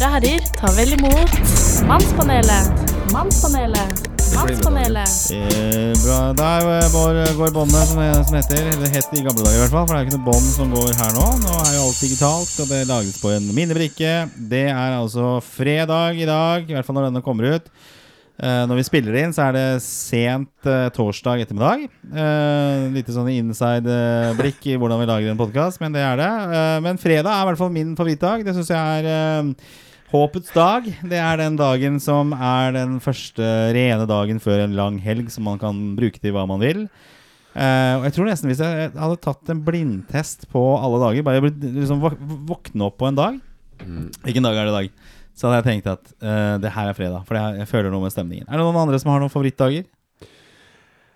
damer og herrer, ta vel imot Mannspanelet. Mannspanelet. Mannspanelet. Eh, bra. Der eh, går, går båndet som, som heter. Eller het i gamle dager, i hvert fall. For det er jo ikke noe bånd som går her nå. Nå er jo alt digitalt, og det lages på en minnebrikke. Det er altså fredag i dag, i hvert fall når denne kommer ut. Eh, når vi spiller inn, så er det sent eh, torsdag ettermiddag. Eh, Lite sånn inside-blikk i hvordan vi lager en podkast, men det er det. Eh, men fredag er i hvert fall min favorittdag. Det syns jeg er eh, Håpets dag. Det er den dagen som er den første rene dagen før en lang helg som man kan bruke til hva man vil. Uh, og jeg tror nesten Hvis jeg hadde tatt en blindtest på alle dager, bare liksom våkne opp på en dag Hvilken dag er det i dag? Så hadde jeg tenkt at uh, det her er fredag, for jeg, jeg føler noe med stemningen. Er det noen andre som har noen favorittdager?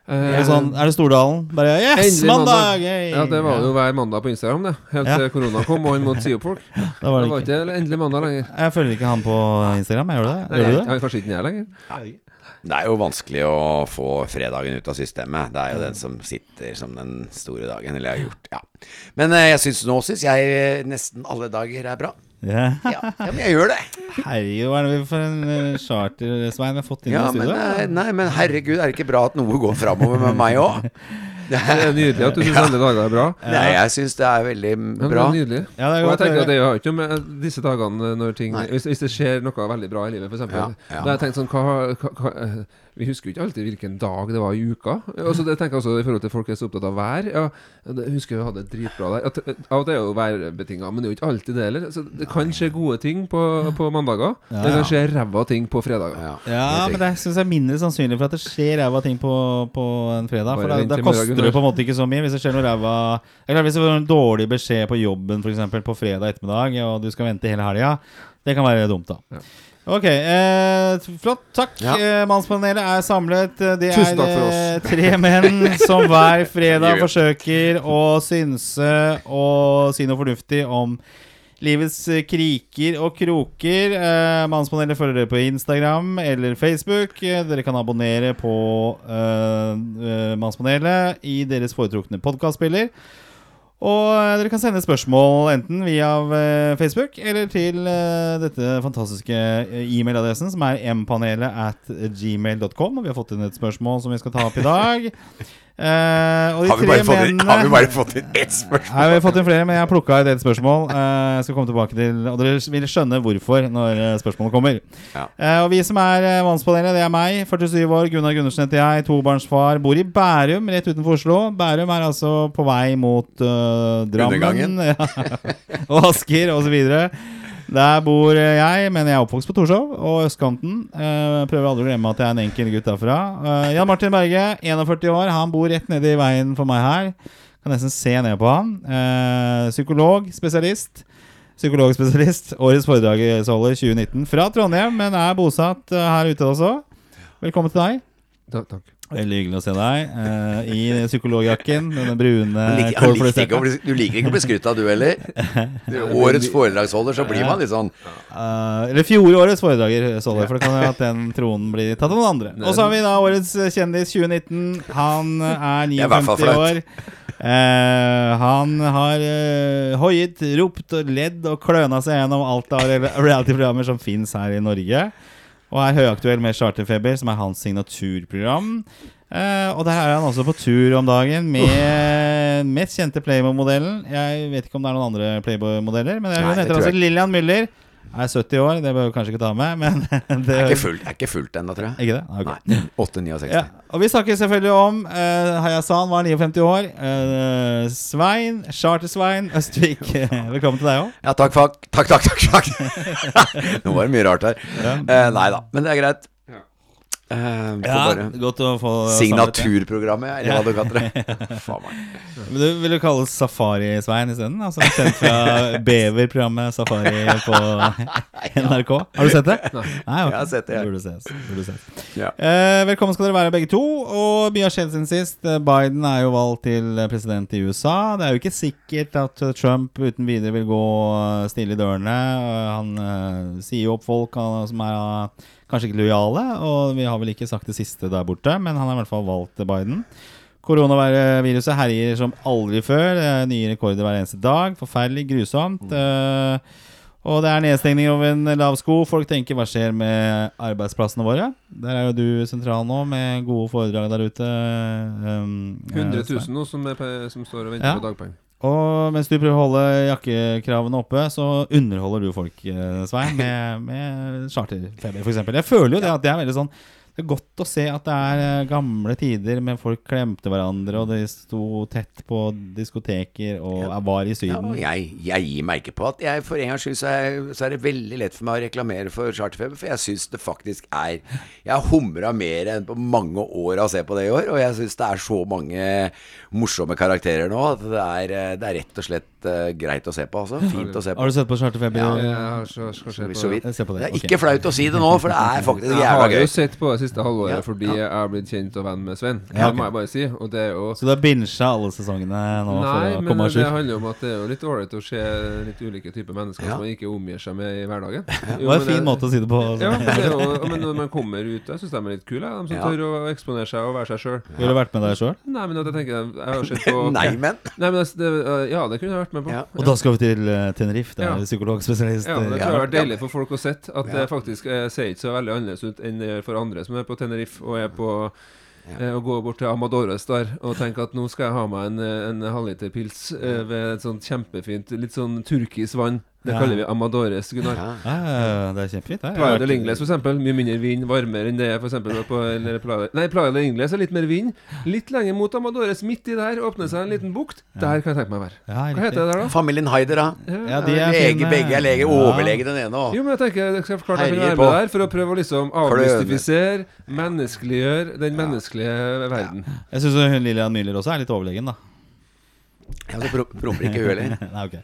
Det, sånn, er det Stordalen? Bare Yes, mandag! mandag! Hey! Ja, det var jo hver mandag på Instagram, det. Helt Ja. til korona kom og han måtte si opp folk. Det var det var ikke. endelig mandag lenger. Jeg følger ikke han på Instagram. Jeg gjør det? Gjør du det? Jeg, kanskje ikke jeg lenger. Det er jo vanskelig å få fredagen ut av systemet. Det er jo den som sitter som den store dagen. Eller jeg har gjort, ja. Men eh, jeg synes, nå syns jeg eh, nesten alle dager er bra. Ja. Ja, ja men jeg gjør det. Herregud, hva er det for en eh, charter-svein vi har fått inn Ja, i studio? eh, nei, men herregud, er det ikke bra at noe går framover med meg òg? Det er nydelig at du syns alle dager er bra. Nei, jeg syns det er veldig Ja, bra. Det er nydelig. Ja, det er og godt jeg tenker at Det har ikke noe med disse dagene når ting hvis, hvis det skjer noe veldig bra i livet, f.eks. Ja, ja. Da har jeg tenkt sånn hva, hva, hva, eh, Vi husker jo ikke alltid hvilken dag det var i uka. Altså, det tenker jeg også I forhold til folk er så opptatt av vær. Ja, jeg husker vi hadde det dritbra der. At, av og til er jo værbetinga, men det er jo ikke alltid det heller. Så det kan skje gode ting på, på mandager. Det kan skje ræva ting på fredager. Ja, Ja, men det syns jeg er mindre sannsynlig for at det skjer ræva ting på, på en fredag. For da, da koster det på en måte ikke så mye. Hvis det skjer noe ræva er Hvis det får en dårlig beskjed på jobben for eksempel, på fredag ettermiddag, og du skal vente hele helga, det kan være dumt, da. Ok, eh, flott. Takk. Ja. Eh, Mannspanelet er samlet. Eh, Det Tusen er eh, tre menn som hver fredag forsøker å synse og si noe fornuftig om Livets kriker og kroker. Eh, Mannspanelet følger dere på Instagram eller Facebook. Eh, Dere kan abonnere på Mannspanelet i deres foretrukne podkastspiller. Og eh, dere kan sende spørsmål enten via eh, Facebook eller til eh, dette fantastiske e-mailadressen, som er mpanelet at gmail.com. Og vi har fått inn et spørsmål som vi skal ta opp i dag. De Har vi, inn, har vi bare fått inn ett spørsmål? Nei, vi har fått inn flere, men jeg har plukka ut et spørsmål. Uh, jeg skal komme tilbake til Og dere vil skjønne hvorfor når eh, spørsmålet kommer. Ja. Uh, og vi som er uh, Mannspanelet, det er meg, 47 år, Gunnar Gundersen heter jeg, tobarnsfar, bor i Bærum, rett utenfor Oslo. Bærum er altså på vei mot uh, Drammen ja, og Asker osv. Der bor jeg, men jeg er oppvokst på Torshov og østkanten. Uh, prøver aldri å glemme at jeg er en enkel gutt derfra. Uh, Jan Martin Berge, 41 år, han bor rett nede i veien for meg her. Kan nesten se ned på han. Uh, psykolog, spesialist. Psykologspesialist. Årets foredragsholder 2019 fra Trondheim, men er bosatt her ute også. Velkommen til deg. Takk. Veldig hyggelig å se deg Uh, i psykologjakken. Denne brune like, å bli, du liker ikke å bli skrytt av, du heller? Er Årets foredragsholder, så blir man litt sånn uh, eller fjorårets det, for det kan jo at den tronen blir tatt av noen andre. Og så har vi da årets kjendis 2019. Han er Det er i hvert fall 59 år. Uh, han har uh, hoiet, ropt og ledd og kløna seg gjennom alt av re- reality-programmer som fins her i Norge. Og er høyaktuell med Charterfeber, som er hans signaturprogram. Eh, og der er han også på tur om dagen med mest kjente Playboy-modellen. Jeg vet ikke om det er noen andre Playboy-modeller, men hun heter altså Lillian Müller. Er 70 år, det bør vi kanskje ikke ta med, men det Er ikke fullt, er ikke fullt ennå, tror jeg. Ikke det? Okay. Nei. 8-69. Ja, og vi snakker selvfølgelig om uh, Hayasan var 59 år. Uh, Svein, Charter-Svein Østvik. Velkommen til deg òg. Ja, takk. Takk, takk, takk. takk. Nå var det mye rart her. Eh, nei da, men det er greit. Eh, får Ja, godt å få. Signaturprogrammet, eller hva du kaller det. Faen meg. Men du vil jo kalle Safari-Svein isteden? Altså kjent fra Bever-programmet Safari på NRK. Har du sett det? Nei. okay. Jeg har sett det. Burde ses. Burde ses. Ja. Uh, velkommen skal dere være begge to. Og mye har skjedd siden sist. Eh, Biden er jo valgt til president i USA. Det er jo ikke sikkert at Trump uten videre vil gå stille i dørene. Han uh, sier jo opp folk han, som er eh, kanskje ikke lojale, og vi har vel ikke sagt det siste der borte, men han har i hvert fall valgt Biden. Koronaviruset herjer som aldri før. Nye rekorder hver eneste dag. Forferdelig grusomt. Eh, og det er nedstengning over en lav sko. Folk tenker hva skjer med arbeidsplassene våre? Der er jo du sentral nå med gode foredrag der ute. Um, 100 eh, 000 nå som, som står og venter Ja. på dagpenger. Og mens du prøver å holde jakkekravene oppe, så underholder du folk, eh, Svein, med, med charterfeber, f.eks. Jeg føler jo det at det er veldig sånn Det er godt å se at det er eh, gamle tider med folk klemte hverandre, og de sto tett på diskoteker og var i Syden. Ja, jeg, jeg gir meg ikke på at jeg for en gangs skyld så er, så er det veldig lett for meg å reklamere for Charterfeber, for jeg syns det faktisk er Jeg har humra mer enn på mange år av å se på det i år, og jeg syns det er så mange morsomme karakterer nå at det er, eh, det er rett og slett uh, greit å se på, altså. Fint å se på. Har du sett på Charterfeber? Ja. Jeg har så, skal se på Så vidt. Se på det, Det er okay. ikke flaut å si det nå, for det er faktisk Jeg jævla har jo gøy. sett på siste halvåret Ja, fordi ja. jeg har blitt kjent og venn med Svein. Ja, Det må jeg bare si. Og det er jo Så du har bincha alle sesongene nå Nei, for å men komme à det handler jo om at det er jo litt ålreit å se litt ulike typer mennesker Ja. som man ikke omgir seg med i hverdagen. Det var en fin måte å si det på. Ja, men, det jo, men når man kommer ut Jeg syns de er litt kule, de som Ja. tør å eksponere seg og være seg sjøl. Ville du vært med deg sjøl? Nei, men at jeg tenker Jeg har sett på Nei, men Nei, men det, Ja, det kunne jeg vært med på. Ja. Og da skal vi til eh, Tenerife. Der Ja. er psykologspesialist. Ja, det eh, tror jeg har vært deilig for folk å sett At Ja. det faktisk eh, ser ikke så veldig annerledes ut enn for andre som er på Tenerife og er på ja. og gå bort til Amadores der og tenke at nå skal jeg ha meg en, eh, en halvliter pils eh, ved et sånt kjempefint, litt sånn turkis vann. Det Ja. kaller vi Amadores, Gunnar. ja. Ja, det er kjempefint. Jeg Playa del Ingles, eksempel. Mye mindre vind, varmere enn det er eksempel på eller Playa, Nei, Playa del Ingles er litt mer vind. Litt lenger mot Amadores, midt i der, åpner seg en liten bukt. Der kan jeg tenke meg å være. Hva heter det der, da? Familien Haider, da. Ja, de er Lege, fine. begge er lege. Overlege den ene òg. Jo, men jeg tenker jeg skal klart jeg kan Herjer være med der for å prøve å liksom avmystifisere, menneskeliggjøre den menneskelige verden. Jeg syns hun Lillian Müller også er litt overlegen, da. Ja, så promper ikke hun heller. Nei, ok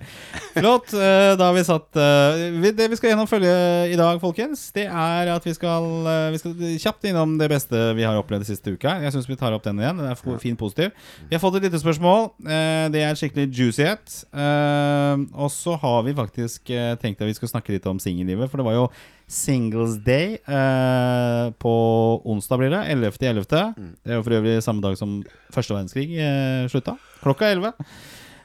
Flott. eh, Da har vi satt eh, Det vi skal gjennomfølge i dag, folkens, det er at vi skal, eh, vi skal kjapt innom det beste vi har opplevd siste uka. Jeg syns vi tar opp den igjen. Den er fin positiv. Vi har fått et lite spørsmål. Det er skikkelig juicy et. Og så har vi faktisk tenkt at vi skal snakke litt om singellivet, for det var jo Singles Day eh, på onsdag, blir det. 11.11. Det er jo for øvrig samme dag som første verdenskrig eh, slutta. Klokka 11.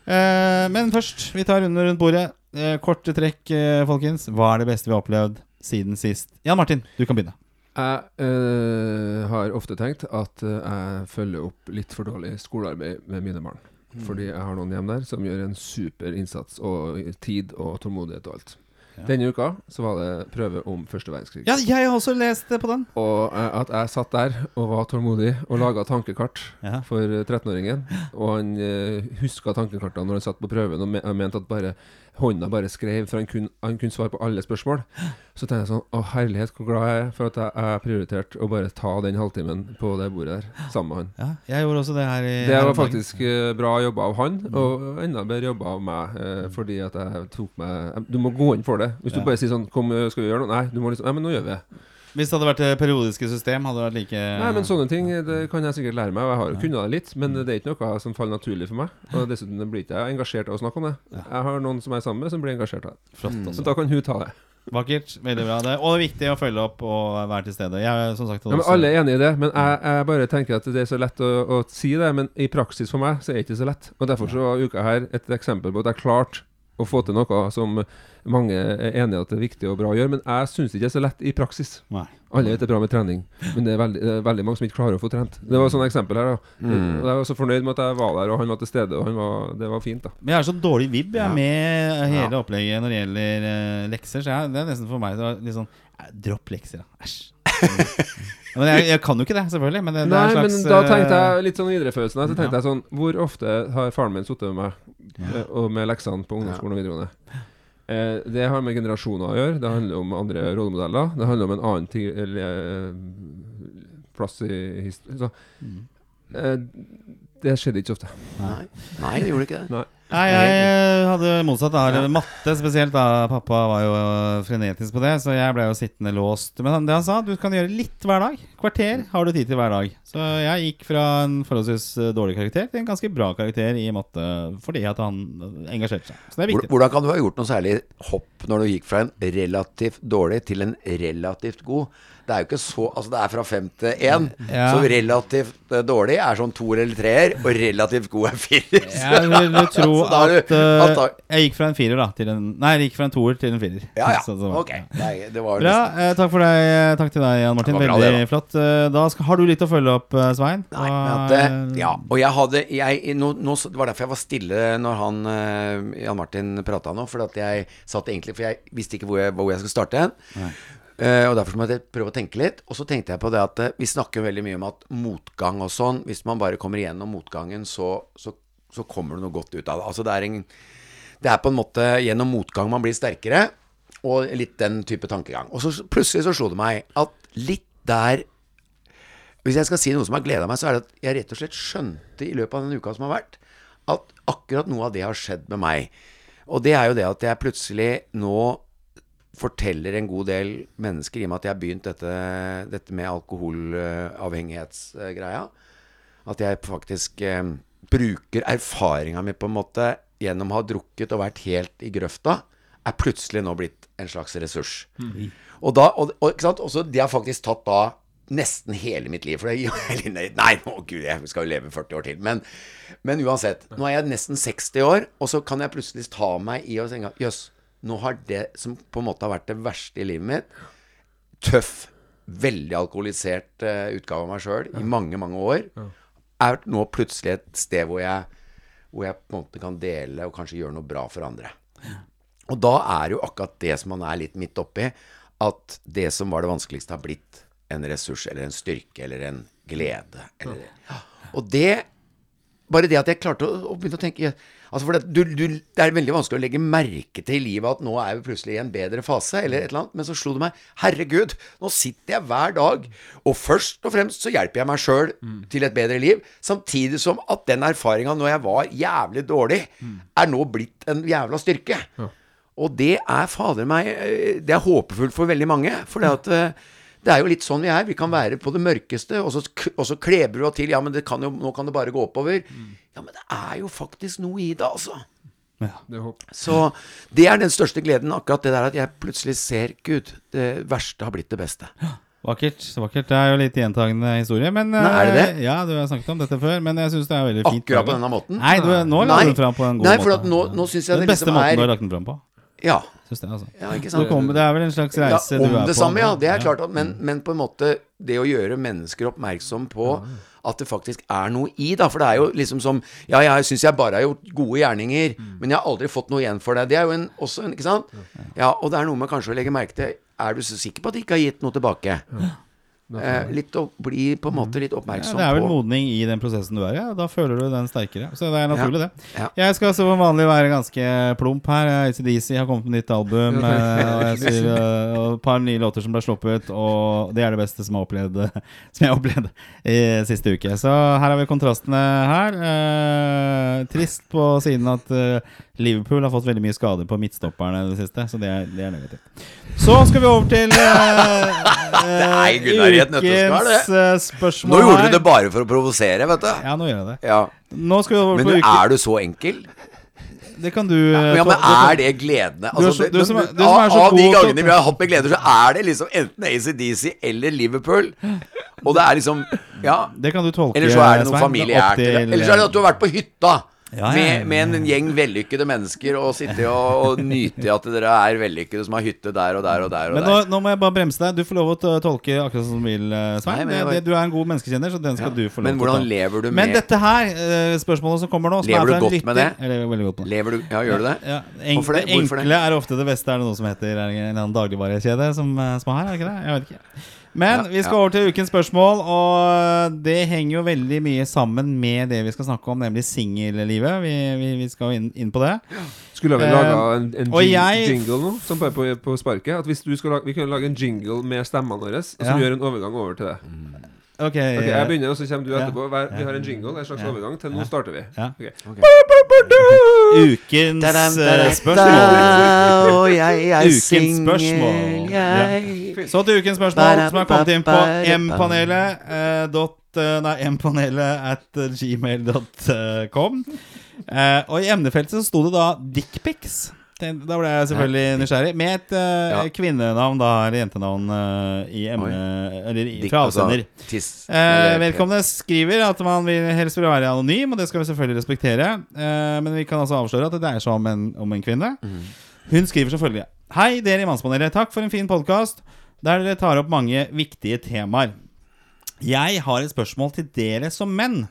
Eh, men først, vi tar runden rundt bordet. Eh, korte trekk, eh, folkens. Hva er det beste vi har opplevd siden sist? Jan Martin, du kan begynne. Jeg eh, har ofte tenkt at eh, jeg følger opp litt for dårlig skolearbeid med mine barn. Fordi jeg har noen hjem der som gjør en super innsats og tid og tålmodighet og alt. Ja. Denne uka så var det prøve om første verdenskrig. Ja, jeg har også lest på den. Og eh, at jeg satt der og var tålmodig og laga tankekart Ja. for eh, 13-åringen. Og han uh, huska tankekartene når han satt på prøven og mente at bare hånda bare skrev, for han kunne, han kunne svare på alle spørsmål. Så tenkte jeg sånn Å, herlighet, hvor glad jeg er for at jeg, jeg prioriterte å bare ta den halvtimen på det bordet der sammen med han. Ja, jeg gjorde også det her i Det var faktisk uh, bra jobba av han, og enda bedre jobba av meg. uh, fordi at jeg tok meg Du må gå inn for det. Hvis du Ja. bare sier sånn Kom, skal vi gjøre noe? Nei, du må liksom Nei, men nå gjør vi det. Hvis det hadde vært det periodiske system, hadde det vært like Nei, men sånne ting det kan jeg sikkert lære meg. Og jeg har jo kunnet det litt, men det er ikke noe som faller naturlig for meg. Og dessuten blir ikke jeg engasjert av å snakke om det. Jeg har noen som jeg er sammen med, som blir engasjert av det. Flott. Så Altså. da kan hun ta det. Vakkert. Veldig bra. Det. Og det er viktig å følge opp og være til stede. Jeg som sagt Ja, men Alle er enig i det, men jeg, jeg bare tenker at det er så lett å, å si det. Men i praksis for meg så er det ikke så lett. Og Derfor så var uka her et eksempel på at jeg klarte å få til noe som mange er enige at det er viktig og bra å gjøre. Men jeg syns ikke det er så lett i praksis. Nei. Alle vet det er bra med trening, men det er veldig, det er veldig mange som ikke klarer å få trent. Det var et sånt eksempel her. da Mm. Og Jeg var så fornøyd med at jeg var der, og han var til stede. Og han var, det var fint. da Men jeg har så dårlig vibb jeg, Ja. med hele Ja. opplegget når det gjelder uh, lekser. Så jeg, det er nesten for meg så litt sånn eh, Dropp lekser, da. Æsj. Men jeg, jeg kan jo ikke det, selvfølgelig. Men det, det Nei, er en slags men da eh, tenkte jeg litt sånn viderefølelsen Så tenkte Ja. jeg sånn Hvor ofte har faren min sittet med meg eh, Og med leksene på ungdomsskolen og videregående? Eh, det har med generasjoner å gjøre. Det handler om andre rollemodeller. Det handler om en annen ting, eller, eh, plass i historien. Så Mm. eh, det skjedde ikke ofte. Nei. Nei, det gjorde ikke det. Nei. Nei, jeg eh, hadde motsatt. da Matte spesielt. da Pappa var jo frenetisk på det, så jeg ble jo sittende låst. Men det han sa, du kan gjøre litt hver dag. Kvarter har du tid til hver dag. Så jeg gikk fra en forholdsvis eh, dårlig karakter til en ganske bra karakter i matte fordi at han engasjerte seg. Så det er viktig. Hvordan kan du ha gjort noe særlig hopp når du gikk fra en relativt dårlig til en relativt god? Det er jo ikke så Altså, det er fra fem til én. Ja. Så relativt eh, dårlig er sånn toer eller treer, og relativt god er firer. Jeg vil tro at eh, jeg gikk fra en firer da til en Nei, jeg gikk fra en toer til en firer. Ja, ja. Så- så- Ok. Nei, det var Bra. Eh, takk for deg. Takk til deg, Jan Martin. Veldig bra, flott. Eh, Da skal, har du litt å følge opp, eh, Svein? Nei, at ja, og jeg hadde jeg, nå, nå, Det var derfor jeg var stille når han eh, Jan Martin prata nå. For at jeg satt egentlig For jeg visste ikke hvor jeg, hvor jeg skulle starte. Eh, og derfor må jeg prøve å tenke litt. Og så tenkte jeg på det at eh, vi snakker veldig mye om at motgang og sånn Hvis man bare kommer igjennom motgangen, så, så, så kommer det noe godt ut av det. Altså det er en Det er på en måte gjennom motgang man blir sterkere, og litt den type tankegang. Og så plutselig så slo det meg at litt der hvis jeg skal si noe som har gleda meg, så er det at jeg rett og slett skjønte i løpet av den uka som har vært, at akkurat noe av det har skjedd med meg. Og det er jo det at jeg plutselig nå forteller en god del mennesker, i og med at jeg har begynt dette, dette med alkoholavhengighetsgreia, at jeg faktisk eh, bruker erfaringa mi på en måte gjennom å ha drukket og vært helt i grøfta, er plutselig nå blitt en slags ressurs. Og da, og, og, ikke sant? Også, de har faktisk tatt da nesten hele mitt liv. For det, nei, nei, å gud, jeg skal jo leve 40 år til. Men, men uansett. Nå er jeg nesten 60 år, og så kan jeg plutselig ta meg i og tenke Jøss, nå har det som på en måte har vært det verste i livet mitt, tøff, veldig alkoholisert uh, utgave av meg sjøl i mange, mange år, er nå plutselig et sted hvor jeg, hvor jeg på en måte kan dele og kanskje gjøre noe bra for andre. Og da er jo akkurat det som man er litt midt oppi, at det som var det vanskeligste, har blitt en ressurs eller en styrke eller en glede. Eller, og det Bare det at jeg klarte å, å begynne å tenke altså for det, du, du, det er veldig vanskelig å legge merke til i livet at nå er vi plutselig i en bedre fase, eller et eller annet. Men så slo det meg Herregud, nå sitter jeg hver dag, og først og fremst så hjelper jeg meg sjøl til et bedre liv. Samtidig som at den erfaringa når jeg var jævlig dårlig, er nå blitt en jævla styrke. Og det er fader meg eh, Det er håpefullt for veldig mange. For det at eh, det er jo litt sånn vi er. Vi kan være på det mørkeste, og så, og så kleber du til. Ja, men det kan jo, nå kan det bare gå oppover. Ja, men det er jo faktisk noe i det, altså. Det er håp. Så det er den største gleden, akkurat det der at jeg plutselig ser Gud, det verste har blitt det beste. Vakkert. vakkert Det er jo litt gjentagende historie. Men, Nei, er det det? eh, Ja, du har snakket om dette før, men jeg syns det er veldig fint. Akkurat på denne måten. Nei, du, nå la du den fram på en god Nei, måte. for at nå, nå synes jeg Den det beste liksom måten du har er lagt den fram på. Ja. Synes det, altså. ja ikke sant? kommer, det er vel en slags Ja, reise du om er det på. samme, ja. Det er Ja. klart. At, men, men på en måte det å gjøre mennesker oppmerksom på at det faktisk er noe i, da. For det er jo liksom som Ja, jeg syns jeg bare har gjort gode gjerninger, men jeg har aldri fått noe igjen for det. Det er jo en, også en Ikke sant? Ja, og det er noe med kanskje å legge merke til Er du så sikker på at de ikke har gitt noe tilbake? Eh, litt å bli på en måte litt Ja, oppmerksom det er vel på modning i den prosessen du er i. Ja. Da føler du den sterkere. Så det er naturlig, det. Ja. Jeg skal som vanlig være ganske plump her. ACDC har kommet med nytt album. eh, og, eh, og et par nye låter som ble sluppet. Og det er det beste som opplevd, som jeg har opplevd i siste uke. Så her har vi kontrastene her. Eh, trist på siden at eh, Liverpool har fått veldig mye skader på midtstopperne i det siste. Så det er, det er negativt. Så skal vi over til uh, ukens eh, spørsmål Nå gjorde du det bare for å provosere, vet du. Ja, nå gjør jeg det. Ja. Nå skal vi over Men på du, uke... er du så enkel? Det kan du Ja, eh, men er det gledende? Altså, så- du som du som så av, av de gangene vi har hatt med gleder, så er det liksom enten ACDC eller Liverpool. Og det er liksom Ja. Det kan du tolke, Eller så er det noe Svein, Eller eller så er det at du har vært på hytta. Ja, ja, ja, ja. Med, med en gjeng vellykkede mennesker og sitte og, og nyte at dere er vellykkede som har hytte der og der og der. Og Men nå, der. nå må jeg bare bremse deg. Du får lov å tolke akkurat som du vil, eh, Svein. Nei, bare- du er en god menneskekjenner, så den skal du få lov til Men hvordan lever du Men dette her, eh, spørsmålet som kommer nå Lever er du godt lytter, med det? Jeg lever veldig godt med det. Lever du Ja, gjør du det? Ja, Enkle, Hvorfor det? Hvorfor det? enkle er ofte det beste, er det noe som heter er en dagligvarekjede som, som er her? er det ikke det? Jeg vet ikke. Men Ja, vi skal ja. over til ukens spørsmål, og det henger jo veldig mye sammen med det vi skal snakke om, nemlig singellivet. Vi, vi, vi skal inn, inn på det. Skulle vi Eh, laga en, en og jing jeg- jingle nå, som bare på, på sparket? At hvis du skal lage, Vi kunne lage en jingle med stemmene våre, som Ja. gjør en overgang over til det. Ok, Ok, Jeg begynner, og så kommer du etterpå. Hver- Vi har en jingle, en slags Ja. overgang. Til nå starter vi. Ja. Ok. Ukens eh, spørsmål. Og jeg er Ukens spørsmål. jeg Så til ukens spørsmål, som er kommet inn på mpanelet. eh, dot, eh, nei, mpanelet at gmail.com. Eh, og i emnefeltet så sto det da dickpics. Da ble jeg selvfølgelig nysgjerrig. Med et uh, Ja. kvinnenavn, da, eller jentenavn, uh, i emne... Eller i, fra avsender. Altså, uh, vedkommende skriver at man vil helst vil være anonym, og det skal vi selvfølgelig respektere. Eh, men vi kan altså avsløre at det dreier seg om en, om en kvinne. Hun skriver selvfølgelig Hei, dere i Mannspanelet. Takk for en fin podkast der dere tar opp mange viktige temaer. Jeg har et spørsmål til dere som menn.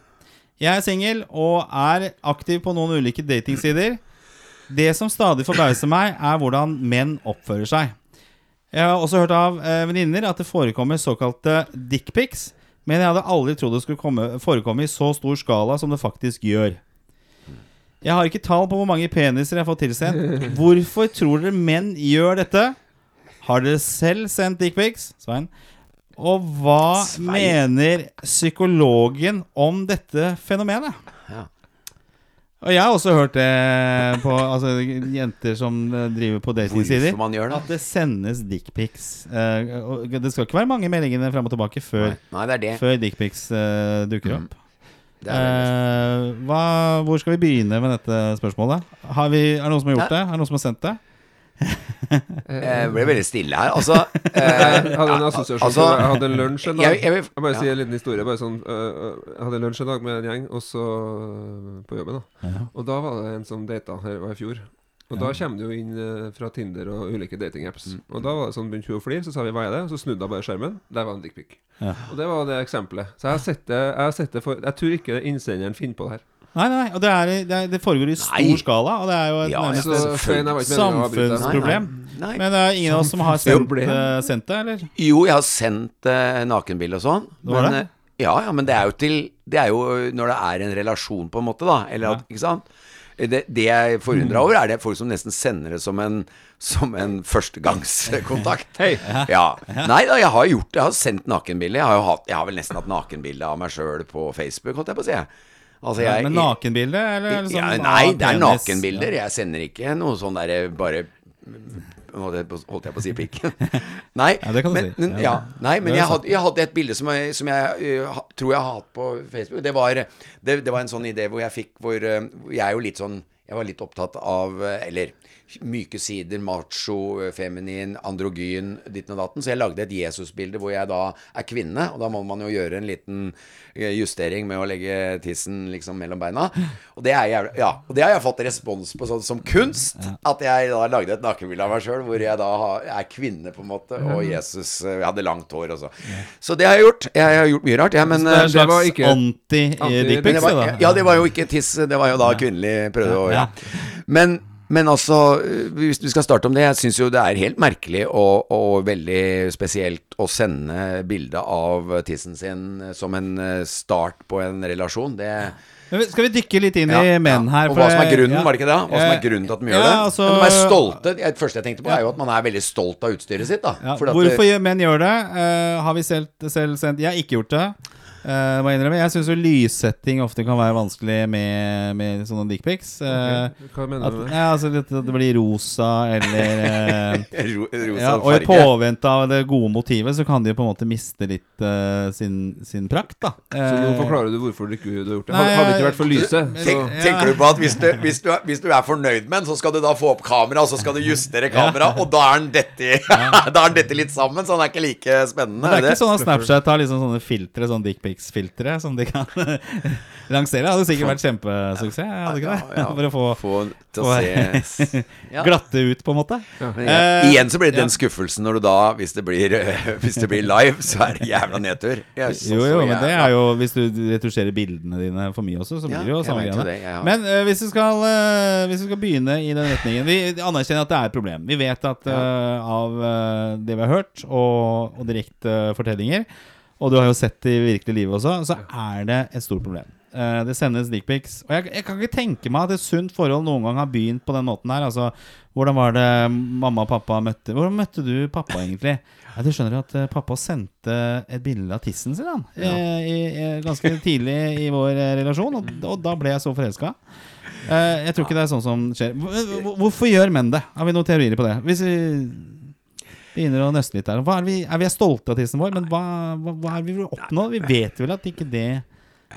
Jeg er singel og er aktiv på noen ulike datingsider. Det som stadig forbauser meg, er hvordan menn oppfører seg. Jeg har også hørt av eh, venninner at det forekommer såkalte dickpics, men jeg hadde aldri trodd det skulle komme, forekomme i så stor skala som det faktisk gjør. Jeg har ikke tall på hvor mange peniser jeg har fått tilsendt. Hvorfor tror dere menn gjør dette? Har dere selv sendt dickpics? Svein. Og hva Svein. mener psykologen om dette fenomenet? Og jeg har også hørt det på altså, jenter som eh, driver på datingsider. Det? At det sendes dickpics. Uh, det skal ikke være mange meldingene frem og tilbake før, Nei, Nei, det er det. før dickpics uh, dukker opp. det. Eh, hva, hvor skal vi begynne med dette spørsmålet? Har vi, er det noen som har gjort det? Er det noen som har sendt det? Jeg ble veldig stille her. Altså eh, Jeg hadde en assosiasjon altså, Jeg hadde en lunsj en dag. jeg- jeg vil- Jeg bare ja. si en liten historie. Bare sånn, øh, jeg hadde lunsj en dag med en gjeng, og så på jobben. da Og da var det en som data. Her var i fjor. Og da kommer det jo inn fra Tinder og ulike datingapps. Mm. Og da var det sånn begynte hun å flire, så sa vi hva er det? Og så snudde hun bare skjermen. Der var en dickpic. Ja. Og det var det eksempelet. Så jeg har sett det, jeg har sett det for Jeg tror ikke innsenderen finner på det her. Nei, nei, og det, er, det, er, det foregår i stor Nei. skala, og det er jo et Ja, nærmest Så selvfølgelig. Svein, jeg var ikke meningen å avbryte deg. samfunnsproblem. Nei, nei. Men det er ingen av oss som har sendt, uh, sendt det, eller? Jo, jeg har sendt uh, nakenbilde og sånn. Det var men, det? eh, Ja, ja, men det er jo til Det er jo når det er en relasjon, på en måte, da. Eller at, ikke sant? Det, det jeg forundrer forundra over, er det folk som nesten sender det som en Som en førstegangskontakt. Ja. Nei da, jeg har gjort det. Jeg har sendt nakenbilde. Jeg har Jeg har vel nesten hatt nakenbilde av meg sjøl på Facebook, holdt jeg på å si. Altså, jeg, Men nakenbilde, eller? er det sånn ja, nei, det er nakenbilder. Jeg sender ikke noe sånn derre bare Holdt jeg på- holdt jeg på å si pikk? Nei, Ja, det kan du men, si. Ja. ja, nei, men jeg hadde, jeg hadde et bilde som jeg, som jeg uh, tror jeg har hatt på Facebook. Det var, det, det var en sånn idé hvor jeg fikk hvor uh, Jeg er jo litt sånn Jeg var litt opptatt av uh, Eller myke sider, macho, øh, feminin, androgyn, ditten og datten. Så jeg lagde et Jesusbilde hvor jeg da er kvinne, og da må man jo gjøre en liten øh, justering med å legge tissen liksom mellom beina. Og det, er jævlig, ja, og det har jeg fått respons på sånn som kunst. At jeg da lagde et nakenbilde av meg sjøl hvor jeg da er kvinne, på en måte, og Jesus øh, Jeg hadde langt hår og så. Så det har jeg gjort. Jeg har gjort mye rart, jeg, men Det er en slags ikke- anti-dickpics, Anti- da? ja, det var jo ikke tiss, det var jo da kvinnelig prøve å ja. Men, men altså, hvis vi skal starte om det, jeg syns jo det er helt merkelig og, og veldig spesielt å sende bilde av tissen sin som en eh, start på en relasjon. Det Skal vi dykke litt inn ja, i menn her? Og hva som er grunnen, ja. var det ikke det? Hva som er Eh, grunnen til at de gjør ja, altså- det? de er stolte. Det første jeg tenkte på, er jo at man er veldig stolt av utstyret sitt. da hvorfor det, menn gjør det? Uh, har vi selv, selv sendt Jeg har ikke gjort det. Eh, må jeg syns jo lyssetting ofte kan være vanskelig med, med sånne dickpics. Uh, Hva mener at, du med det? ja, altså litt, at det blir rosa eller uh, Ro, rosa ja, Og i påvente av det gode motivet, så kan de jo på en måte miste litt eh, sin, sin prakt, da. Så nå Eh, forklarer du hvorfor du ikke du har gjort det. Nei, Hadde det ikke vært for lyse, så Tenk, tenker du på at hvis du, hvis, du, er- hvis du er fornøyd med den, så skal du da få opp kamera, og så skal du justere kamera, og da er den dette, da er den dette litt sammen, så den er ikke like spennende. Men det er ikke det? sånn at Snapchat har liksom sånne filtre, sånn dickpics-filtre, som de kan lansere. Det hadde sikkert vært kjempesuksess. Hadde ikke det? Ja, ja. For å få Få til å få- se glatte ut, på en måte. Eh, igjen så blir det den skuffelsen når du da, hvis det blir, hvis det blir live, så er det jævla nedtur. Jeg Jo, jo, men det er jo Hvis du retusjerer bildene dine for mye også, så blir det jo samme greia. Men uh, hvis, vi skal, uh, hvis vi skal begynne i den retningen Vi anerkjenner at det er et problem. Vi vet at uh, av det vi har hørt, og, og direkte fortellinger, og du har jo sett det i virkelig livet også, så er det et stort problem. Uh, det sendes dickpics. Og jeg, jeg kan ikke tenke meg at et sunt forhold noen gang har begynt på den måten her. Altså, hvordan var det mamma og pappa møtte Hvordan møtte du pappa, egentlig? Ja, du skjønner at eh, pappa sendte et bilde av tissen sin han, ja. i, i, ganske tidlig i vår eh, relasjon, og, og da ble jeg så forelska. Uh, jeg tror ikke det er sånn som skjer. Hvor- hvor- Hvorfor gjør menn det? Har vi noen teorier på det? Hvis vi begynner å nøste litt der. Hva er, vi, er vi stolte av tissen vår, men hva, hva, hva er vi vil oppnå? Vi vet vel at ikke det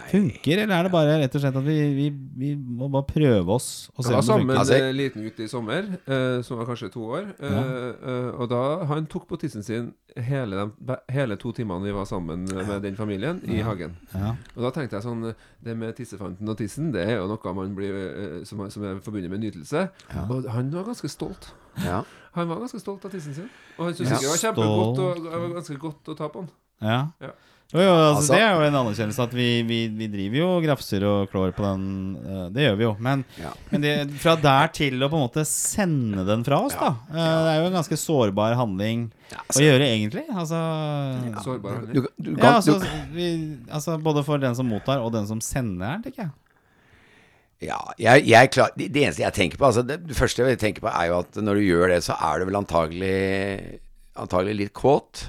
funker, eller er det bare rett og slett at vi, vi, vi må bare prøve oss og se Jeg var om det sammen med? Altså, en liten gutt i sommer, eh, som var kanskje to år. Ja. eh, og da Han tok på tissen sin hele, de, hele to timene vi var sammen med den familien, i hagen. Ja. Og da tenkte jeg sånn Det med tissefanten og tissen, det er jo noe man blir eh, som, som er forbundet med nytelse. Og han var ganske stolt. Ja. Han var ganske stolt av tissen sin. Og han syntes Ja. det var kjempegodt og det var ganske godt å ta på den. Ja. Ja. Jo, jo, altså, Altså- det er jo en anerkjennelse at vi, vi, vi driver jo og grafser og klår på den. eh, det gjør vi jo. Men, Ja. men det, fra der til å på en måte sende den fra oss, da. Ja. Det er jo en ganske sårbar handling å gjøre, egentlig. Altså, Sårbar handling. du ja, kan, altså, vi, altså Både for den som mottar, og den som sender den, tenker jeg. Ja, jeg, jeg klar, det, det eneste jeg tenker på altså det, det første jeg tenker på, er jo at når du gjør det, så er du vel antagelig Antagelig litt kåt.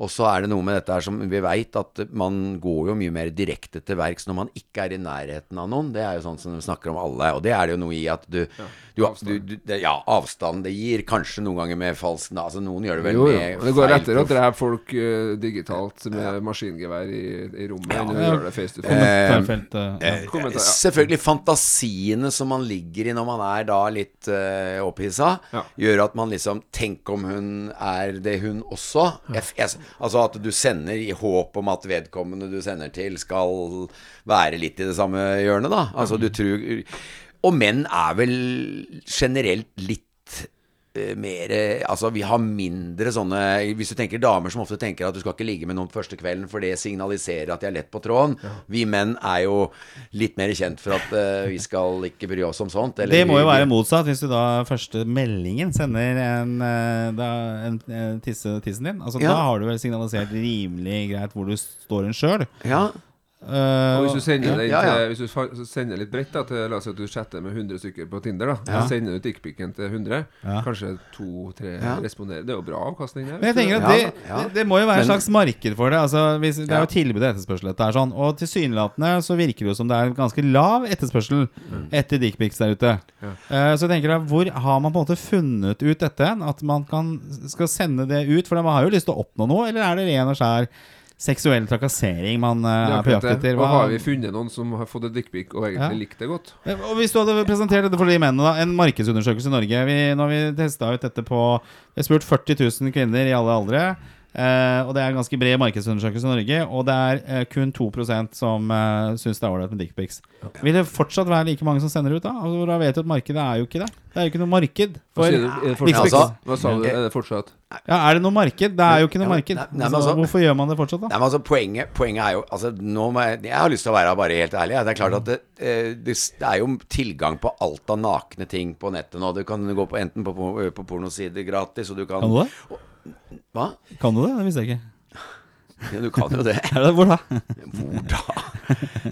Og så er det noe med dette her som vi veit, at man går jo mye mer direkte til verks når man ikke er i nærheten av noen. Det er jo sånn som vi snakker om alle. Og det er det jo noe i at du du, du, du, det, Ja, avstand det gir. Kanskje noen ganger med falsk Altså noen gjør det vel Jo, jo. med Det går feil lettere å prof- drepe folk eh, digitalt med maskingevær i, i rommet enn å Ja. gjøre det face to face. Eh, ja. Eh, Kommentar, ja. Selvfølgelig fantasiene som man ligger i når man er da litt uh, opphissa, Ja. gjør at man liksom Tenk om hun er det, hun også? Jeg, jeg, altså at du sender i håp om at vedkommende du sender til, skal være litt i det samme hjørnet, da. Altså du tror Og menn er vel generelt litt mer eh, Altså, vi har mindre sånne Hvis du tenker damer som ofte tenker at du skal ikke ligge med noen første kvelden, for det signaliserer at de er lett på tråden. Vi menn er jo litt mer kjent for at uh, vi skal ikke bry oss om sånt. eller Det må jo være motsatt, hvis du da første meldingen sender en, eh, da, en, en tisse, tissen din. Altså Ja. Da har du vel signalisert rimelig greit hvor du står en sjøl. Ja. Og hvis du sender, det Ja, ja. til- Hvis du sender litt bredt, da, til, la oss si at du chatter med 100 stykker på Tinder, da Ja. sender du dickpicen til 100, Ja. kanskje to-tre Ja. responderer. Det er jo bra avkastning der. Men jeg tenker at det, ja. det, det må jo være et slags marked for det. Altså, hvis, det er jo tilbud og etterspørsel. Dette er sånn Og tilsynelatende så virker det jo som det er ganske lav etterspørsel etter dickpics der ute. Ja. Eh, så jeg tenker da, Hvor har man på en måte funnet ut dette? At man kan, skal sende det ut? For man har jo lyst til å oppnå noe, eller er det ren og skjær seksuell trakassering man uh, er på jakt etter. Hva? Og har vi funnet noen som har fått et dickpic og egentlig Ja. likt det godt? Eh, Og Hvis du hadde presentert dette for de mennene, da en markedsundersøkelse i Norge vi, Nå har vi testa ut dette på Vi har spurt 40 000 kvinner i alle aldre. Eh, og Det er en ganske bred markedsundersøkelse i Norge, og det er uh, kun 2% som uh, syns det er ålreit med dickpics. Vil det fortsatt være like mange som sender ut, da? Altså, da vet du at markedet er jo ikke det. Det er jo ikke noe marked for dickpics. Altså, Hva sa du? Er det fortsatt? Ja, er det noe marked? Det er jo ikke noe Ja, marked. nei, nei, altså, altså- hvorfor gjør man det fortsatt, da? Nei, men altså poenget, poenget er jo altså, nå må jeg, jeg har lyst til å være bare helt ærlig. Det er klart at det, eh, det, det er jo tilgang på alt av nakne ting på nettet nå. Du kan gå på, enten på, på, på pornosider gratis, og du kan det? Hva? Kan du det? Det visste jeg ikke. Ja, du kan jo det. Hvor da? Hvor da?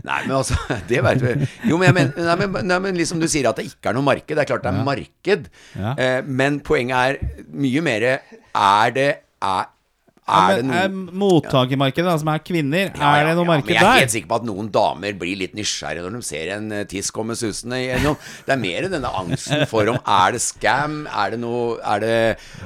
Nei, men altså Det veit vi. Jo, men, jeg men, nei, men, nei, men liksom du sier at det ikke er noe marked. Det er klart det er marked. Ja. Eh, men poenget er mye mer Er det Er, Ja, er det noen mottakermarkedet, som er kvinner, Ja, er ja, det noe ja, marked der? jeg er helt sikker på at noen damer blir litt nysgjerrige når de ser en eh, tiss komme susende gjennom. Det er mer denne angsten for om er det scam, er det noe Er det,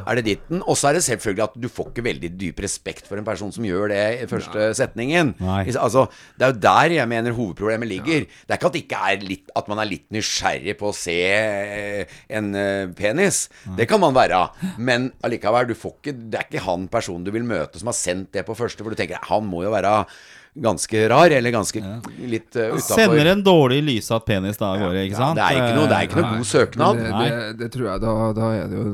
er det ditten? Og så er det selvfølgelig at du får ikke veldig dyp respekt for en person som gjør det i første setningen. Nei. Altså, det er jo der jeg mener hovedproblemet ligger. Det er ikke at, det ikke er litt, at man er litt nysgjerrig på å se eh, en eh, penis. Det kan man være. Men allikevel, du får ikke, det er ikke han personen du vil møte som har sendt det på første, hvor du tenker han må jo være ganske rar, eller ganske litt uh, utafor. Sender en dårlig lysatt penis da av gårde, ikke sant? Det er ikke noe, det er ikke noe god søknad. Det, det, det tror jeg da, da er det jo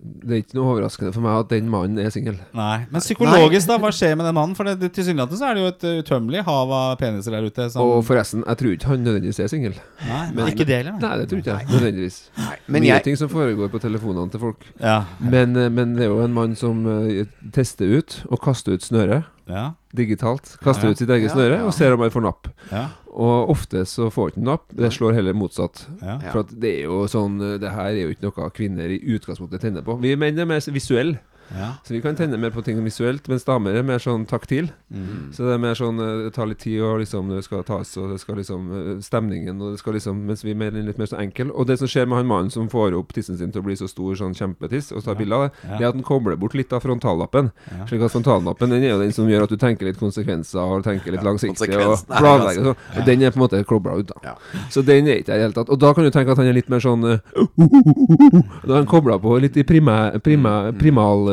Det er ikke noe overraskende for meg at den mannen er singel. Nei, Men psykologisk, da? Hva skjer med den mannen? For det, det, tilsynelatende så er det jo et utømmelig hav av peniser der ute. Som, Og forresten, jeg tror ikke han nødvendigvis er singel. nei, men ikke det heller. Nei, det tror ikke jeg nødvendigvis. Men Mye jeg, ting som foregår på telefonene til folk. Ja, Men, eh, men det er jo en mann som eh, tester ut og kaster ut snøret ja, digitalt. Kaster Ja. ut sitt eget Ja, snøre ja. og ser om han får napp. ja. Og ofte så får ikke den napp. Det slår heller motsatt. Ja. For at det er jo sånn Det her er jo ikke noe kvinner i utgangspunktet tenner på. Vi menn er mer visuelle. Ja. Så vi kan tenne mer på ting visuelt, mens damer er mer sånn taktil. Mm. Så det er mer sånn eh, Det tar litt tid, og liksom det skal tas, og det skal liksom eh, Stemningen, og det skal liksom Mens vi er mer, litt mer sånn enkel. Og det som skjer med han mannen som får opp tissen sin til å bli så stor, sånn kjempetiss, og tar bilde av det, Ja. det er at han kobler bort litt av frontallappen. Ja. Slik at frontallappen den er jo den som gjør at du tenker litt konsekvenser, og tenker litt langsiktig, og er planlegger og sånn. Og den er på en måte kobla ut, da. Ja. Så den er ikke der i det hele tatt. Og da kan du tenke at han er litt mer sånn eh, Da er han kobla på litt i prima, prima,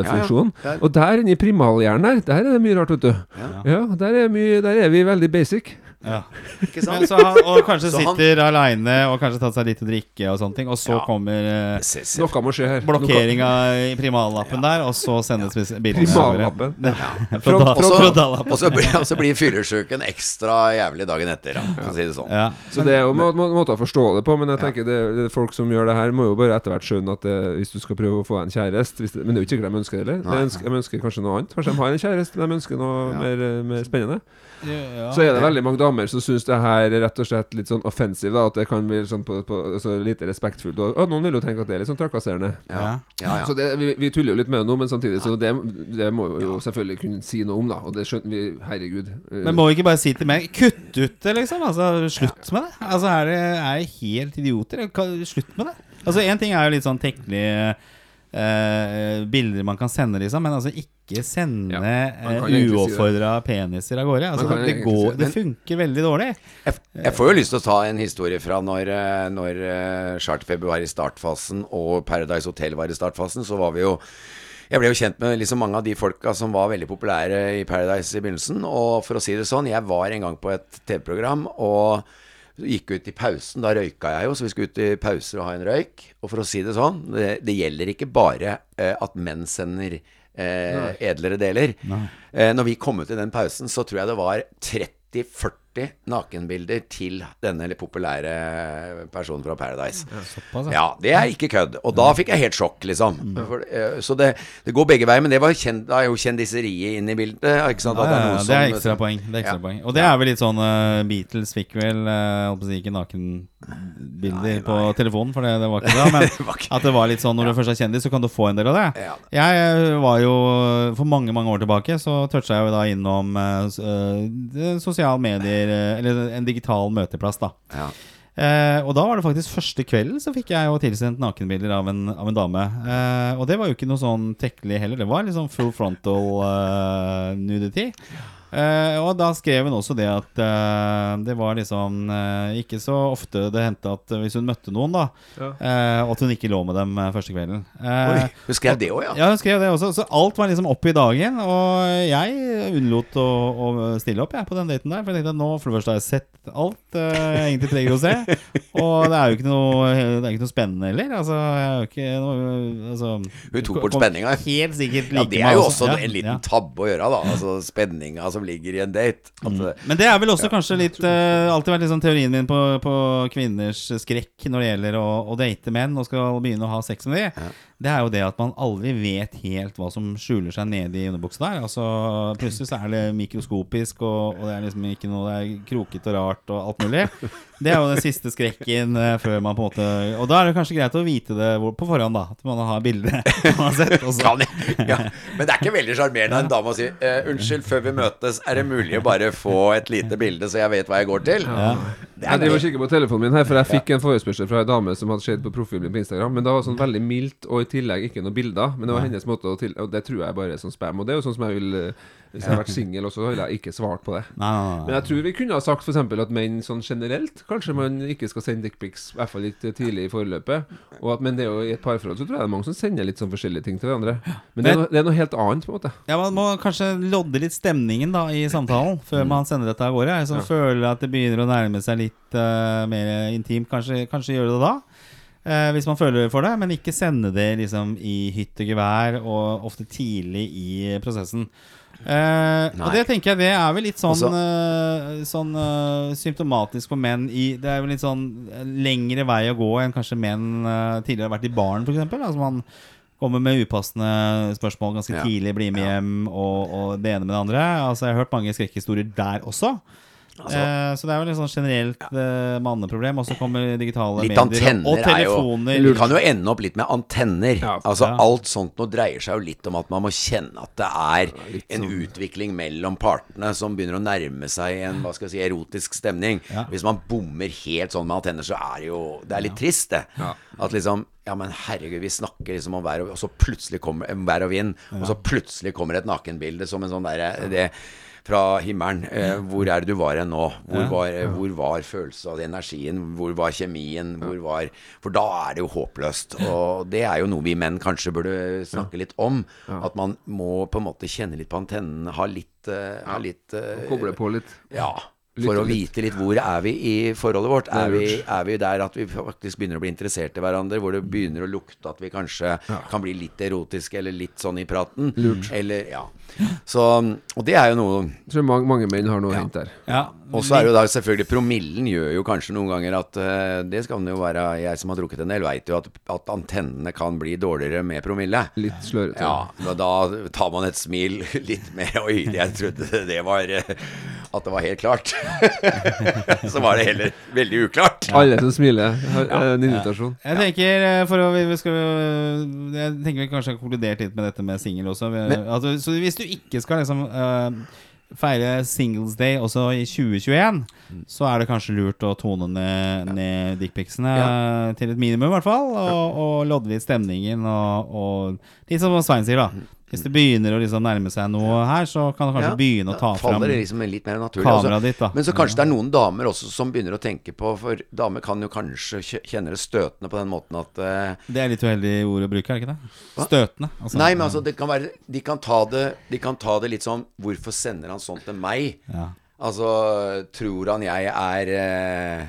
primalfunksjonen. Ja, ja. Og der inne i primalhjernen der, der er det mye rart, vet du. Ja. Ja, der er, mye, der er vi veldig basic. Ja. Ikke Men sant? så han, og kanskje Så han- sitter aleine og kanskje tatt seg litt å drikke og sånne ting, og så Ja. kommer eh. Noe må skje her. blokkeringa i primallappen der, og så sendes ja. Primallappen. Og så, blir, blir fyllesyken ekstra jævlig dagen etter, da, for å si det sånn. Ja. Så det er jo må, må, måter å forstå det på, men jeg tenker det, det folk som gjør det her, må jo bare etter hvert skjønne at det, hvis du skal prøve å få en kjæreste Men det er jo ikke sikkert de ønsker det heller. De ønsker, ønsker kanskje noe annet. Kanskje de har en kjæreste, de ønsker noe Ja. mer, eh, mer spennende. Ja. Så er det veldig mange damer som syns det her er rett og slett litt sånn offensivt Da, at det kan bli sånn på, på, så lite respektfullt. Og, og noen vil jo tenke at det er litt sånn trakasserende. Ja. Ja, ja. Så det, vi, vi tuller jo litt med det nå, men samtidig Så det, det må vi jo selvfølgelig kunne si noe om, da. Og det skjønner vi. Herregud. Men må vi ikke bare si til meg Kutt ut det, liksom? Altså, Slutt med det. Altså, Er det er det helt idioter? Slutt med det. Altså, Én ting er jo litt sånn teknelige eh, bilder man kan sende, liksom, men altså ikke sende Ja, man eh, si peniser av gårde. Altså, det, går, si det. det funker veldig dårlig. Jeg, jeg får jo lyst til å ta en historie fra når, eh, når eh, Charterfeber var i startfasen og Paradise Hotel var i startfasen. Så var vi jo Jeg ble jo kjent med liksom mange av de folka som var veldig populære i Paradise i begynnelsen. Og for å si det sånn, jeg var en gang på et TV-program og gikk ut i pausen. Da røyka jeg jo, så vi skulle ut i pauser og ha en røyk. Og for å si det sånn, det, det gjelder ikke bare at menn sender eh, edlere deler. Eh, når vi kom ut i den pausen, så tror jeg det var 30-40 nakenbilder til denne populære personen fra Paradise. Såpass, ja. Det er ikke kødd. Og da fikk jeg helt sjokk, liksom. For, eh, så det, det går begge veier. Men det var kjent, da er jo kjendiseriet inne i bildet. Ikke sant? At det er noe det er som- ekstra poeng. Det er ekstra Ja. poeng. Og det er vel litt sånn uh, Beatles fikk vel uh, ikke nakenbilder på telefonen, for det, det var ikke det. Men Det ikke- at det var litt sånn når du først er kjendis, så kan du få en del av det. Ja. Jeg var jo For mange mange år tilbake så toucha jeg jo da innom uh, sosiale medier, eh, eller en digital møteplass, da. Ja. Eh, og da var det faktisk første kvelden så fikk jeg jo tilsendt nakenbilder av en, av en dame. Eh, og det var jo ikke noe sånn tekkelig heller. Det var liksom full frontal eh, nudity. Eh, og da skrev hun også det at uh, det var liksom uh, ikke så ofte det hendte at hvis hun møtte noen, da, Ja. eh, at hun ikke lå med dem første kvelden. Eh, Oi, hun skrev det òg, ja. ja, hun skrev det også. Så alt var liksom opp i dagen. Og jeg unnlot å, å stille opp jeg, på den daten der. For jeg tenkte at nå for det første har jeg sett alt jeg egentlig trenger å se. Og det er jo ikke noe, det er ikke noe spennende heller. Altså, jeg er jo ikke noe altså, Hun tok bort spenninga. Helt sikkert Ja, det er jo også Ja, en liten ja. tabbe å gjøre, da. Altså spenninga som ligger i en date. At, mm. Men det er vel også kanskje litt uh, Alltid vært liksom teorien min på, på kvinners skrekk når det gjelder å, å date menn og skal begynne å ha sex med dem. Det er jo det at man aldri vet helt hva som skjuler seg nede i underbuksa der. Altså Plutselig så er det mikroskopisk, og, og det er liksom ikke noe Det er krokete og rart og alt mulig. Det er jo den siste skrekken eh, før man på en måte Og da er det kanskje greit å vite det på forhånd, da. At man har bildet man har sett. Ja. Men det er ikke veldig sjarmerende av en dame å si eh, 'Unnskyld, før vi møtes, er det mulig å bare få et lite bilde, så jeg vet hva jeg går til?' ja. Det Jeg er driver og kikker på telefonen min her, for jeg fikk en forespørsel fra ei dame som hadde sett på profilen min på Instagram. Men det var sånn veldig mildt, og i tillegg ikke noen bilder. Men det var hennes måte å til Og det tror jeg bare er sånn spam. Og det er jo sånn som jeg vil eh, Hvis jeg har vært singel også, så ville jeg ikke svart på det. Nei, nei, nei. Men jeg tror vi kunne ha sagt f.eks. at menn sånn generelt Kanskje man ikke skal sende dickpics, i hvert fall litt tidlig i forløpet. Og at, men det er jo i et parforhold så tror jeg det er mange som sender litt sånn forskjellige ting til hverandre. Men det er, noe, det er noe helt annet, på en måte. Ja, Man må kanskje lodde litt stemningen da i samtalen før man sender dette av gårde. Jeg som Ja. føler at det begynner å nærme seg litt eh, mer intimt. Kanskje, kanskje gjøre det da. Uh, hvis man føler for det, men ikke sende det liksom i hytt og gevær, og ofte tidlig i prosessen. Uh, og det tenker jeg det er vel litt sånn, Også- sånn symptomatisk for menn i Det er vel litt sånn lengre vei å gå enn kanskje menn tidligere har vært i baren, f.eks. Altså man kommer med upassende spørsmål ganske Ja. tidlig, blir med hjem og, og det ene med det andre. Altså Jeg har hørt mange skrekkhistorier der også. Altså- Eh, så det er jo et sånn generelt eh, manneproblem. Og så kommer digitale Litt medier og er jo telefoner. Du kan jo ende opp litt med antenner. Ja. altså Ja. Alt sånt nå dreier seg jo litt om at man må kjenne at det er en utvikling mellom partene som begynner å nærme seg en hva skal jeg si, erotisk stemning. Ja. Hvis man bommer helt sånn med antenner, så er det jo Det er litt trist, det. At liksom Ja, men herregud, vi snakker liksom om vær og Og så plutselig kommer vær og vind, og så plutselig kommer et nakenbilde som en sånn derre det, fra himmelen. Eh, hvor er det du var hen nå? Hvor var, ja. hvor var følelsen av energien? Hvor var kjemien? Hvor var For da er det jo håpløst. Og det er jo noe vi menn kanskje burde snakke litt om. At man må på en måte kjenne litt på antennene, ha litt, uh, ha litt uh, Koble på litt. Ja. For å vite litt hvor er vi i forholdet vårt. er vi, er vi der at vi faktisk begynner å bli interessert i hverandre? Hvor det begynner å lukte at vi kanskje kan bli litt erotiske eller litt sånn i praten? Lurt. Eller, ja. Så, og det er jo noe Jeg tror mange, mange menn har noe ja. hint der. Ja, Og så er jo da selvfølgelig Promillen gjør jo kanskje noen ganger at uh, Det skal det jo være Jeg som har drukket en del, veit jo at, at antennene kan bli dårligere med promille. Litt slørete. Ja, da, da tar man et smil litt mer Oi, jeg trodde det var eh, At det var helt klart. så var det heller veldig uklart. Alle som smiler, har eh, en invitasjon. Jeg tenker eh, for å, vi skal, Jeg tenker vi kanskje har konkludert litt med dette med singel også. Vi, altså, så hvis du ikke skal liksom uh, feire Singles Day også i 2021, så er det kanskje lurt å tone ned, ned dickpicsene ja. til et minimum, i hvert fall. Og, og lodde litt stemningen. Og, og litt som Svein sier, da. Hvis det begynner å liksom nærme seg noe her, så kan du kanskje Ja, begynne å ta fram liksom kameraet altså. ditt, da. Men så kanskje det er noen damer også som begynner å tenke på For damer kan jo kanskje kjenne det støtende på den måten at uh, Det er litt uheldig ord å bruke, er det ikke det? Støtende. altså. Nei, men altså det kan være De kan ta det, de kan ta det litt sånn Hvorfor sender han sånt til meg? Ja. Altså, tror han jeg er eh,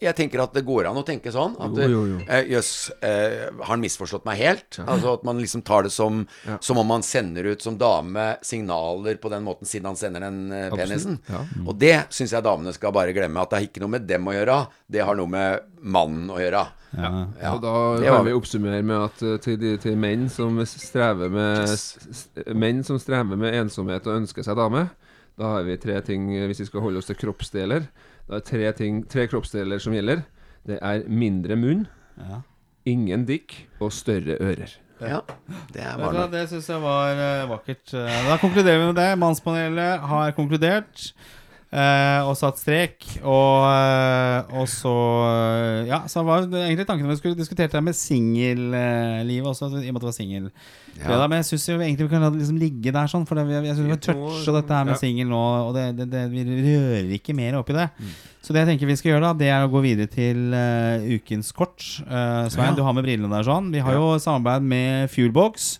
Jeg tenker at det går an å tenke sånn. At eh, Jøss, eh, har han misforstått meg helt? Altså At man liksom tar det som Som om man sender ut som dame signaler på den måten siden han sender den eh, penisen. Ja. Og det syns jeg damene skal bare glemme. At det har ikke noe med dem å gjøre. Det har noe med mannen å gjøre. Ja. Ja, og da kan vi oppsummere med at eh, til, de, til menn som strever med Menn som strever med ensomhet og ønsker seg dame, da har vi tre ting eh, Hvis vi skal holde oss til kroppsdeler, da er tre, ting, tre kroppsdeler som gjelder. Det er mindre munn, Ja. ingen dikk og større ører. Ja, det er du Det syns jeg var eh, vakkert. Eh, Da konkluderer vi med det. Mannspanelet har konkludert. Eh, og satt strek. Og, eh, og så eh, Ja, så var egentlig tanken vi skulle diskutert det med singellivet også, i og med at det var singel. Ja. Men jeg syns egentlig vi kan la det liksom ligge der, sånn. For det, jeg, jeg synes vi har toucha dette her med Ja. singel nå, og det, det, det, vi rører ikke mer oppi det. Så det jeg tenker vi skal gjøre, da Det er å gå videre til uh, ukens kort. Uh, Svein, du har med brillene der sånn. Vi har jo samarbeid med Fuelbox.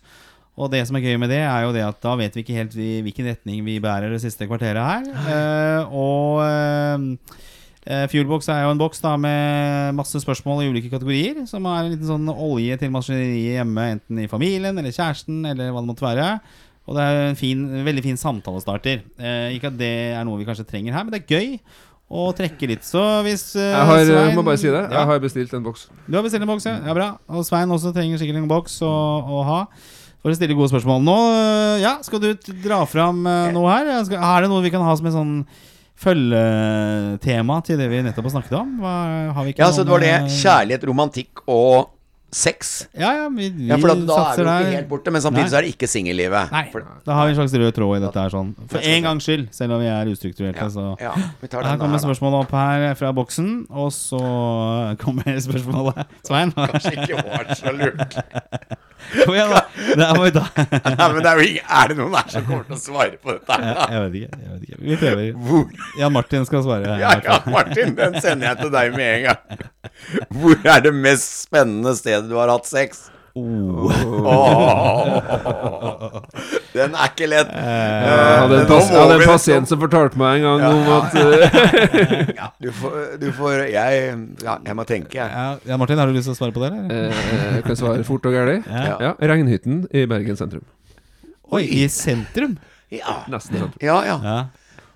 Og det som er gøy med det, er jo det at da vet vi ikke helt vi, hvilken retning vi bærer det siste kvarteret her. Eh, og eh, eh, Fuelbox er jo en boks da med masse spørsmål i ulike kategorier. Som er en liten sånn olje til maskineriet hjemme, enten i familien eller kjæresten eller hva det måtte være. Og det er en fin, veldig fin samtalestarter. Eh, ikke at det er noe vi kanskje trenger her, men det er gøy å trekke litt. Så hvis eh, Jeg har, Svein- må bare si det. Jeg har bestilt en boks. Du har bestilt en boks, ja. ja bra. Og Svein også trenger sikkert en boks å, å ha. For å stille gode spørsmål. Nå øh, ja, skal du dra fram øh, noe her. Er det noe vi kan ha som et sånn følgetema til det vi nettopp har snakket om? Har Ja, så det var det. øh, Kjærlighet, romantikk og sex. Ja, ja, vi, vi Ja, for da, da er vi der. ikke helt borte, men samtidig Nei. så er det ikke singellivet. Nei, For- da har vi en slags rød tråd i dette her sånn. For en gangs skyld, selv om vi er ustrukturerte. Så Ja, vi tar her kommer spørsmålet opp her fra boksen, og så kommer spørsmålet. Svein? Kanskje ikke var så lurt. Kom igjen, da. Det er vi ta. Nei, men det er Er det noen her som kommer til å svare på dette? da? Jeg vet ikke. jeg vet ikke Vi prøver. Hvor Jan Martin skal svare. Ja, ja, Martin, den sender jeg til deg med en gang. Hvor er det mest spennende stedet du har hatt sex? Oh. Den er ikke lett. Jeg hadde en, hadde en pasient som fortalte meg en gang Ja, om ja, at eh, Ja, du får, du får jeg, ja, jeg må tenke, jeg. Ja, Martin, har du lyst til å svare på det? Eller? eh, Jeg kan svare fort og gæli. Ja. Ja, Regnhytten i Bergen sentrum. Oi, i sentrum? Ja, Nesten sentrum. ja. ja. Ja.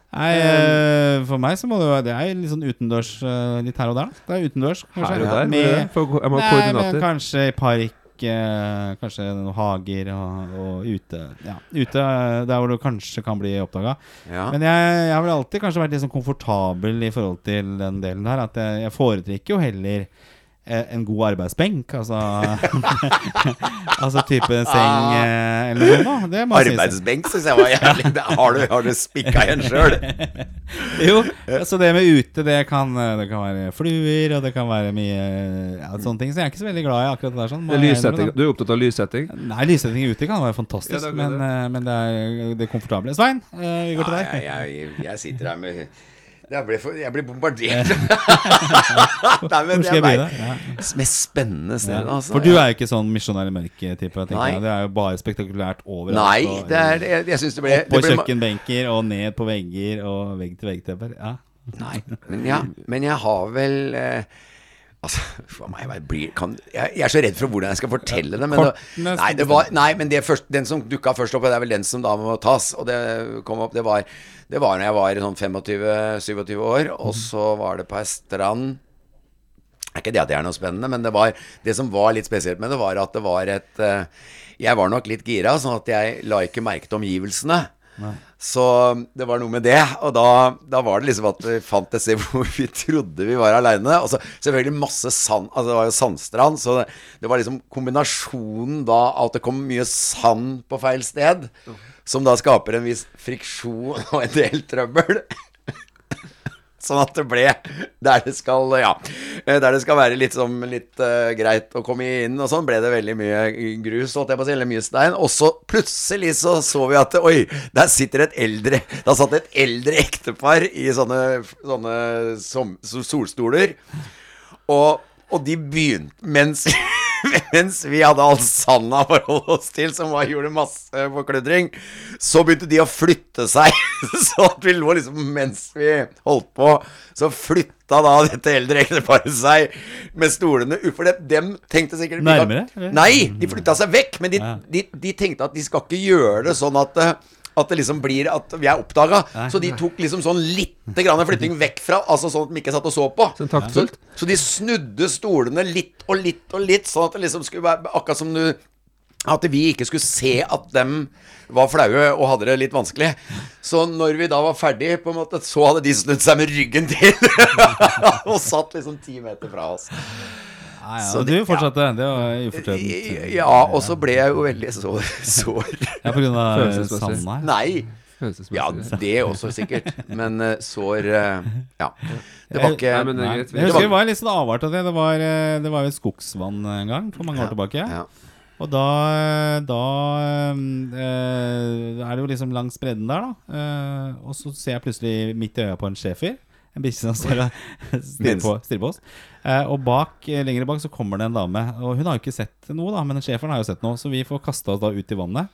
Nei, eh, for meg så må det jo være Det er litt sånn utendørs eh, litt her og der. Det er utendørs, kanskje. Her og der. Med, for- Jeg må ha nei, men kanskje i park eh, kanskje noen hager og, og ute. Ja, ute der hvor du kanskje kan bli oppdaga. Ja. Men jeg, jeg har vel alltid kanskje vært litt sånn komfortabel i forhold til den delen der. At jeg, jeg foretrekker jo heller en god arbeidsbenk. Altså Altså type seng ah, eller noe. sånt. Det må. Arbeidsbenk syns jeg var jævlig Det Har du, har du spikka igjen sjøl? Jo, så det med ute, det kan, eh, det kan være fluer, og det kan være mye ja, sånne ting. Så jeg er ikke så veldig glad i akkurat det der. Sånn, Det lyssetting. Du er opptatt av lyssetting? Nei, lyssetting ute kan være fantastisk, Ja, det men, det. eh, men det er det komfortable. Svein, eh, vi går til Ja, deg. jeg, jeg, jeg sitter her med Jeg blir, for, jeg blir bombardert. Nei, men Hvor skal jeg begynne? Ja. mest spennende stedet, Ja. altså. For du er jo ikke sånn misjonær i mørket-type. Det er jo bare spektakulært overalt. Nei, og- det er, jeg, jeg synes det ble, Opp på ble kjøkkenbenker og ned på vegger og vegg-til-vegg-tepper. Ja. Nei, men, ja, men jeg har vel eh, Altså, meg, jeg, blir, kan, jeg, jeg er så redd for hvordan jeg skal fortelle det. Men Kortene nei, det var, nei, men det først, den som dukka først opp, det er vel den som da må tas. Og det kom opp, det var Det var når jeg var sånn 25-27 år, og så var det på ei strand det er ikke det at det er noe spennende, men det, var, det som var litt spesielt med det, var at det var et eh, Jeg var nok litt gira, sånn at jeg la ikke merke til omgivelsene. Så det var noe med det. Og da, da var det liksom at vi fant et sted hvor vi trodde vi var aleine. Og så selvfølgelig masse sand Altså det var jo sandstrand, så det, det var liksom kombinasjonen da av at det kom mye sand på feil sted, som da skaper en viss friksjon og en del trøbbel. Sånn at det ble der det skal Ja. Der det skal være litt, som, litt uh, greit å komme inn og sånn, ble det veldig mye grus, holdt jeg på å si, eller mye stein. Og så plutselig så så vi at Oi, der sitter et eldre Da satt et eldre ektepar i sånne, sånne som, solstoler. Og, og de begynte mens mens vi hadde all sanda å forholde oss til, som var, gjorde masse forkludring, så begynte de å flytte seg. Så at vi lå liksom Mens vi holdt på, så flytta da dette eldre ekteparet seg med stolene. For det, dem tenkte sikkert Nærmere. Nei, de flytta seg vekk. Men de, de, de tenkte at de skal ikke gjøre det sånn at eh, at det liksom blir at vi er oppdaga. Så de tok liksom sånn lite grann flytting vekk fra Altså sånn at de ikke satt og så på. Så, så de snudde stolene litt og litt og litt, sånn at det liksom skulle være akkurat som du At vi ikke skulle se at dem var flaue og hadde det litt vanskelig. Så når vi da var ferdig, på en måte, så hadde de snudd seg med ryggen til og satt liksom ti meter fra oss. Ja, ja. Så Og du det- fortsatte. Det var ufortjent. Ja, og så ble jeg jo veldig sår. sår. Ja, på grunn av Følelsesmessig. Nei. Ja, det også sikkert. Men eh, sår eh, Ja. Det var ikke Nei, men det er greit. Jeg husker det var litt sånn avart av det. Det var, eh, det var jo skogsvann en gang for mange år tilbake. ja. Og da, da øh, er det jo liksom langs bredden der, da. Øh, og så ser jeg plutselig midt i øya på en schæfer. En bikkje som står og stirrer på, stirrer på oss. Eh, og bak, lengre lenger bak så kommer det en dame. Og hun har jo ikke sett noe, da, men schæferen har jo sett noe. Så vi får kasta oss da ut i vannet.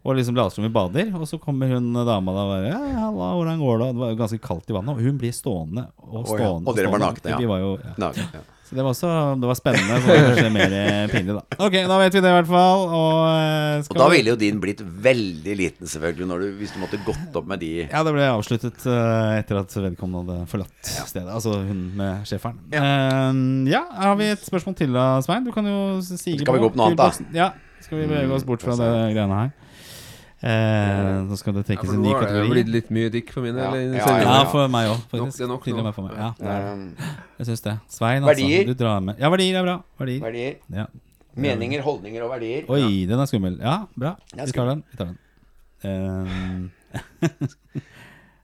Og liksom later som vi bader. Og så kommer hun dama da og bare ja, 'Halla, hvordan går det?' Det var jo ganske kaldt i vannet. Og hun blir stående og Å, ja. Og dere var stående. nakne, ja. Vi var jo, ja. Nei, ja. Så det var også Det var spennende. Så det var kanskje mer eh, pinlig, da. Ok, da vet vi det i hvert fall. Og, eh, Og da ville jo din blitt veldig liten, selvfølgelig, du, hvis du måtte gått opp med de Ja, det ble avsluttet uh, etter at vedkommende hadde forlatt stedet. Altså hun med schæferen. Ja. ja, har vi et spørsmål til da, Svein? Du kan jo sige Skal vi gå opp noe annet, da? Ja. Skal vi bevege oss bort fra det greiene her? Eh, nå skal det trekkes ja, en ny kategori. det har blitt litt mye dick for min del. Ja. ja. Ja, for meg òg, Nok- faktisk. det er nok nå. for meg. Ja, det det. jeg syns det. Svein, Verdier? altså. Du drar med. Ja, verdier er bra. Verdier. verdier. Ja. Meninger, holdninger og verdier. Oi, den er skummel. Ja, bra. Vi tar den. Vi tar den. Eh,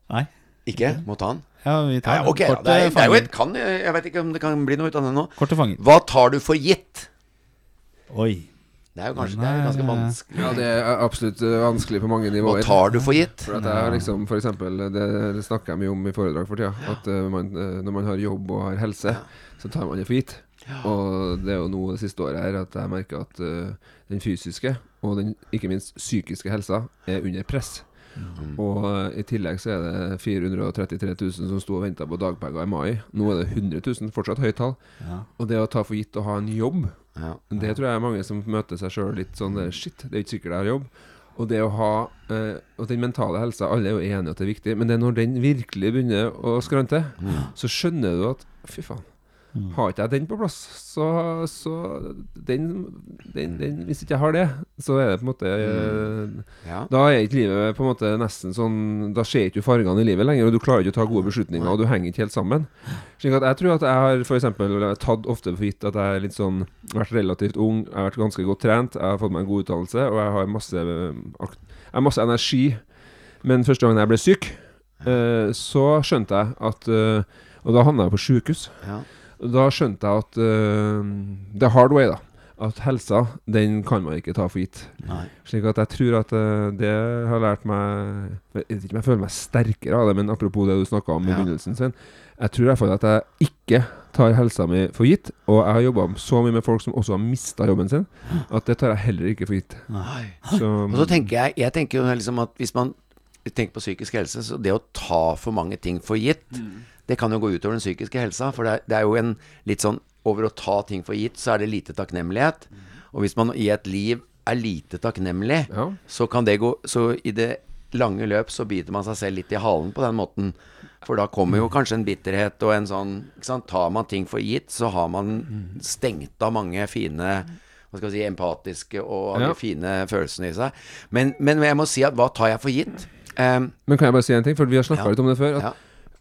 Nei. Ikke? Må ta den? Ja, vi Ja, tar den. ok, ja, det, er, det er jo et kan Jeg vet ikke om det kan bli noe ut av det nå. Fanger. Hva tar du for gitt? Oi. Det er jo kanskje Nei, det er ganske vanskelig. Ja, det er absolutt eh, vanskelig på mange nivåer. Hva tar du for gitt? For at jeg liksom, for eksempel, det, det snakker jeg mye om i foredrag for tida. At eh, man, eh, når man har jobb og har helse, så tar man det for gitt. Og det er jo nå det siste året her at jeg merker at uh, den fysiske og den ikke minst psykiske helsa er under press. Og uh, i tillegg så er det 433 000 som sto og venta på dagpenger i mai. Nå er det 100 000, fortsatt høyt tall. Ja. Og det å ta for gitt å ha en jobb, Ja. det tror jeg er mange som møter seg sjøl litt sånn Shit, det er ikke sikkert jeg har jobb. Og det å ha eh, Og den mentale helsa, alle er jo enige at det er viktig, men det er når den virkelig begynner å skrante, så skjønner du at Fy faen. Har ikke jeg den på plass, så, så den, den, den Hvis ikke jeg har det, så er det på en måte mm. Ja. Da er ikke livet på en måte nesten sånn Da ser ikke du fargene i livet lenger, og du klarer ikke å ta gode beslutninger, og du henger ikke helt sammen. Slik at jeg tror at jeg har for eksempel tatt ofte for gitt at jeg er litt sånn vært relativt ung, jeg har vært ganske godt trent, jeg har fått meg en god utdannelse, og jeg har masse, eh, jeg har masse energi. Men første gangen jeg ble syk, eh, så skjønte jeg at eh, Og da havna jeg på sjukehus. Ja. Da skjønte jeg at uh, The hard way, da. At helsa, den kan man ikke ta for gitt. Nei. Slik at jeg tror at uh, det har lært meg Jeg vet ikke om jeg føler meg sterkere av det, men apropos det du snakka om i Ja. begynnelsen, sin Jeg tror i hvert fall at jeg ikke tar helsa mi for gitt. Og jeg har jobba så mye med folk som også har mista jobben sin, at det tar jeg heller ikke for gitt. Nei. Så, Og så tenker jeg Jeg tenker jo liksom at hvis man tenker på psykisk helse, så det å ta for mange ting for gitt, det kan jo gå utover den psykiske helsa. For det er, det er jo en litt sånn Over å ta ting for gitt, så er det lite takknemlighet. Og hvis man i et liv er lite takknemlig, ja. så kan det gå Så i det lange løp så biter man seg selv litt i halen på den måten. For da kommer jo kanskje en bitterhet og en sånn ikke sant? Tar man ting for gitt, så har man stengt av mange fine hva skal vi si, empatiske og Ja. fine følelsene i seg. Men, men jeg må si at hva tar jeg for gitt? Um, Men kan jeg bare si en ting, for vi har snakka Ja. litt om det før. At Ja.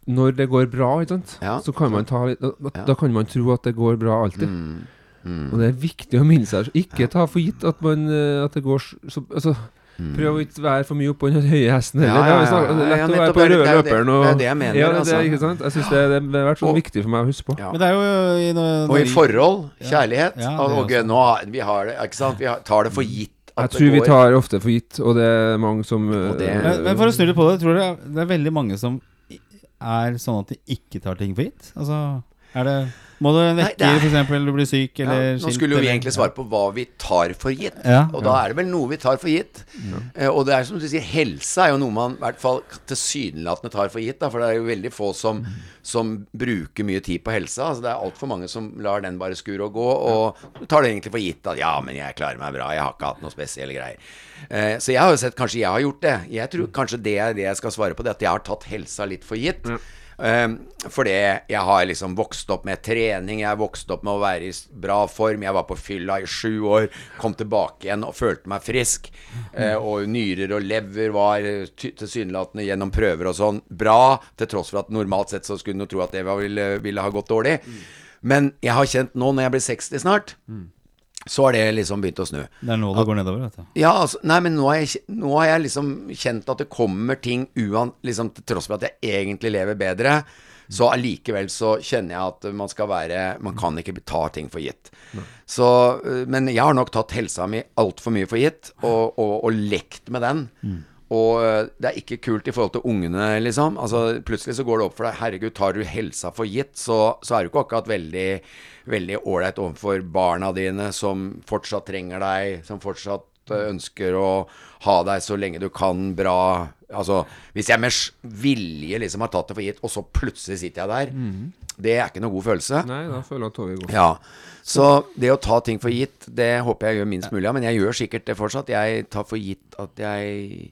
Når det går bra, ikke sant, Ja. så kan man ta litt da, Ja. da kan man tro at det går bra alltid. mm, mm, Og det er viktig å minne seg Ikke ta for gitt at, man, eh, at det går så, altså, Prøv å ikke være for mye oppå den høye hesten heller. Mm. Ja, ja, er ja, lett å være på det røde det er det- løperen og det er det jeg mener, Ja, det, altså. ikke sant? Jeg syns det, det har vært så Og- viktig for meg å huske på. ja. Men det er jo i no- Og i forhold, kjærlighet og, og, nå Vi har det, ikke sant? Vi har, tar det for gitt Jeg tror vi tar ofte for gitt, og det er mange som eh, det- men, men for å snu litt på det, tror jeg det er, veldig mange som er sånn at de ikke tar ting for gitt? Altså, er det Må du en vekke det er- for eksempel du blir syk Ja, eller nå skulle jo vi egentlig svare på hva vi tar for gitt. Ja. Og da er det vel noe vi tar for gitt. Eh, og det er som du sier, helse er jo noe man i hvert fall tilsynelatende tar for gitt. Da, for det er jo veldig få som, som bruker mye tid på helsa. Altså, det er altfor mange som lar den bare skure og gå, og tar det egentlig for gitt at ja, men jeg klarer meg bra, jeg har ikke hatt noe spesielle greier. Eh, så jeg har jo sett kanskje jeg har gjort det. Jeg tror kanskje det er det jeg skal svare på, det at jeg har tatt helsa litt for gitt. Um, fordi jeg har liksom vokst opp med trening, jeg har vokst opp med å være i bra form. Jeg var på fylla i sju år, kom tilbake igjen og følte meg frisk. Eh, og nyrer og lever var eh, tilsynelatende gjennom prøver og sånn bra, til tross for at normalt sett så skulle du tro at det ville, ville ha gått dårlig. Men jeg har kjent nå, når jeg blir 60 snart, så har det liksom begynt å snu. Det er nå det går nedover, vet du. Ja, altså, nei, men nå har, jeg, nå har jeg liksom kjent at det kommer ting uan, liksom, Til tross for at jeg egentlig lever bedre, så allikevel så kjenner jeg at man skal være Man kan ikke ta ting for gitt. Så, øh, men jeg har nok tatt helsa mi altfor mye for gitt, og, og, og lekt med den. Og øh, det er ikke kult i forhold til ungene, liksom. Altså, plutselig så går det opp for deg Herregud, tar du helsa for gitt, så, så er du ikke akkurat veldig Veldig ålreit overfor barna dine, som fortsatt trenger deg, som fortsatt øh, ønsker å ha deg så lenge du kan bra. Altså, hvis jeg med vilje liksom har tatt det for gitt, og så plutselig sitter jeg der, det er ikke noe god følelse. Nei, da føler jeg toget går. Ja. Så det å ta ting for gitt, det håper jeg gjør minst mulig av. Men jeg gjør sikkert det fortsatt. Jeg tar for gitt at jeg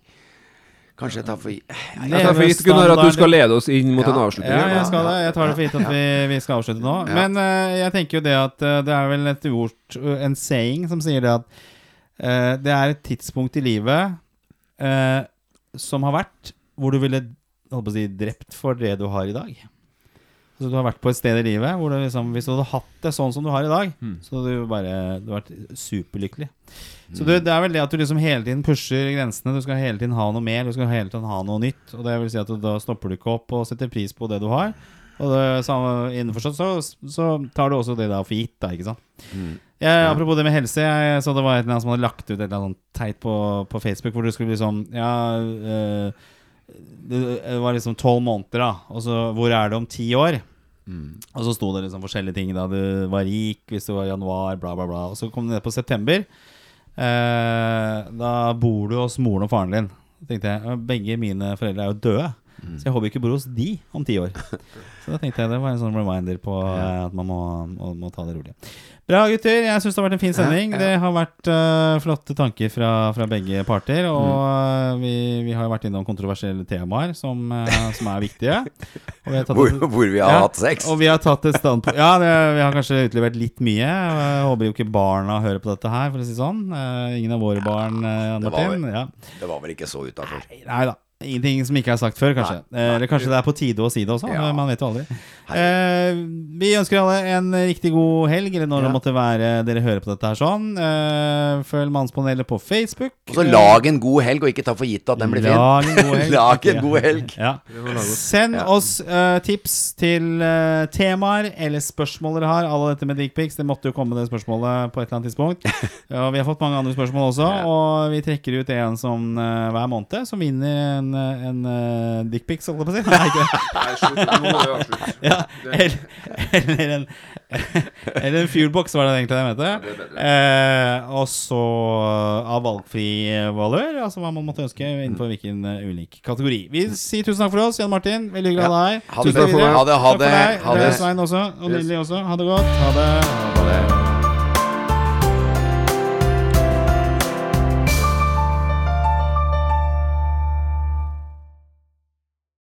Kanskje jeg tar for gitt Jeg tar for gitt, Gunnar, at du skal lede oss inn mot Ja. en avslutning. Ja, jeg skal det. Jeg tar det for gitt at vi, vi skal avslutte nå. Ja. Men uh, jeg tenker jo det at uh, det er vel et ord, en saying, som sier det at uh, det er et tidspunkt i livet eh, som har vært hvor du ville holdt på å si, drept for det du har i dag. Så du har vært på et sted i livet hvor du liksom, hvis du hadde hatt det sånn som du har i dag, så hadde du bare du vært superlykkelig. Så det, det er vel det at du liksom hele tiden pusher grensene. Du skal hele tiden ha noe mer, du skal hele tiden ha noe nytt. Og det vil si at du, da stopper du ikke opp og setter pris på det du har. Og det samme innforstått så, så tar du også det der for gitt, da, ikke sant. Jeg, apropos det med helse, jeg så det var et eller annet som hadde lagt ut et eller annet teit på, på Facebook, hvor du skulle liksom Ja øh, det, det var liksom tolv måneder, da. Og så hvor er det om ti år? Og så sto det liksom forskjellige ting. Da du var rik, hvis du var januar, bla, bla, bla. Og så kom det ned på september. Eh, da bor du hos moren og faren din. Tenkte jeg, Begge mine foreldre er jo døde. Så jeg håper ikke bor hos de om ti år. Så da tenkte jeg det var en sånn reminder på ja. at man må, må, må ta det rolig. Bra, gutter. Jeg syns det har vært en fin sending. Ja, ja. Det har vært uh, flotte tanker fra, fra begge parter. Og mm. vi, vi har vært innom kontroversielle temaer som, uh, som er viktige. Vi Hvor, et- hvor vi har hatt sex. Og vi har tatt et standpunkt Ja, det, vi har kanskje utlevert litt mye. Jeg håper jo ikke barna hører på dette her, for å si sånn. Uh, ingen av våre barn, eh, Jan det var vel- Ja. Det var vel ikke så utafor. Nei da. Ingenting som ikke er sagt før, kanskje. Eh, Eller kanskje det er på tide å si det også. Ja. Man vet jo aldri. Eh, vi ønsker alle en riktig god helg, eller når det måtte være dere hører på dette her sånn. Eh, følg Mannspanelet på Facebook. Og så lag en god helg, og ikke ta for gitt at den blir fin. Lag en god helg. Lag en god helg. Ja. Send Ja. oss uh, tips til uh, temaer eller spørsmål dere har. Alle dette med dickpics, det måtte jo komme det spørsmålet på et eller annet tidspunkt. og vi har fått mange andre spørsmål også, Ja. og vi trekker ut en som uh, hver måned som vinner en, eh, en uh, dickpic, holdt jeg på å si. Nei, det. Slutt. Nå må vi avslutte. Ja, eller, eller en Eller en fuelbox, var det egentlig det jeg mente. det. Eh, og så av valgfri valør, altså hva man måtte ønske innenfor hvilken uh, ulik kategori. Vi sier tusen takk for oss, Jan Martin. Veldig hyggelig å ha deg. Ha det. Ha det, ha det, ha det. Også. Og Yes. Lilly også. Ha det godt. Ha det. Ha det.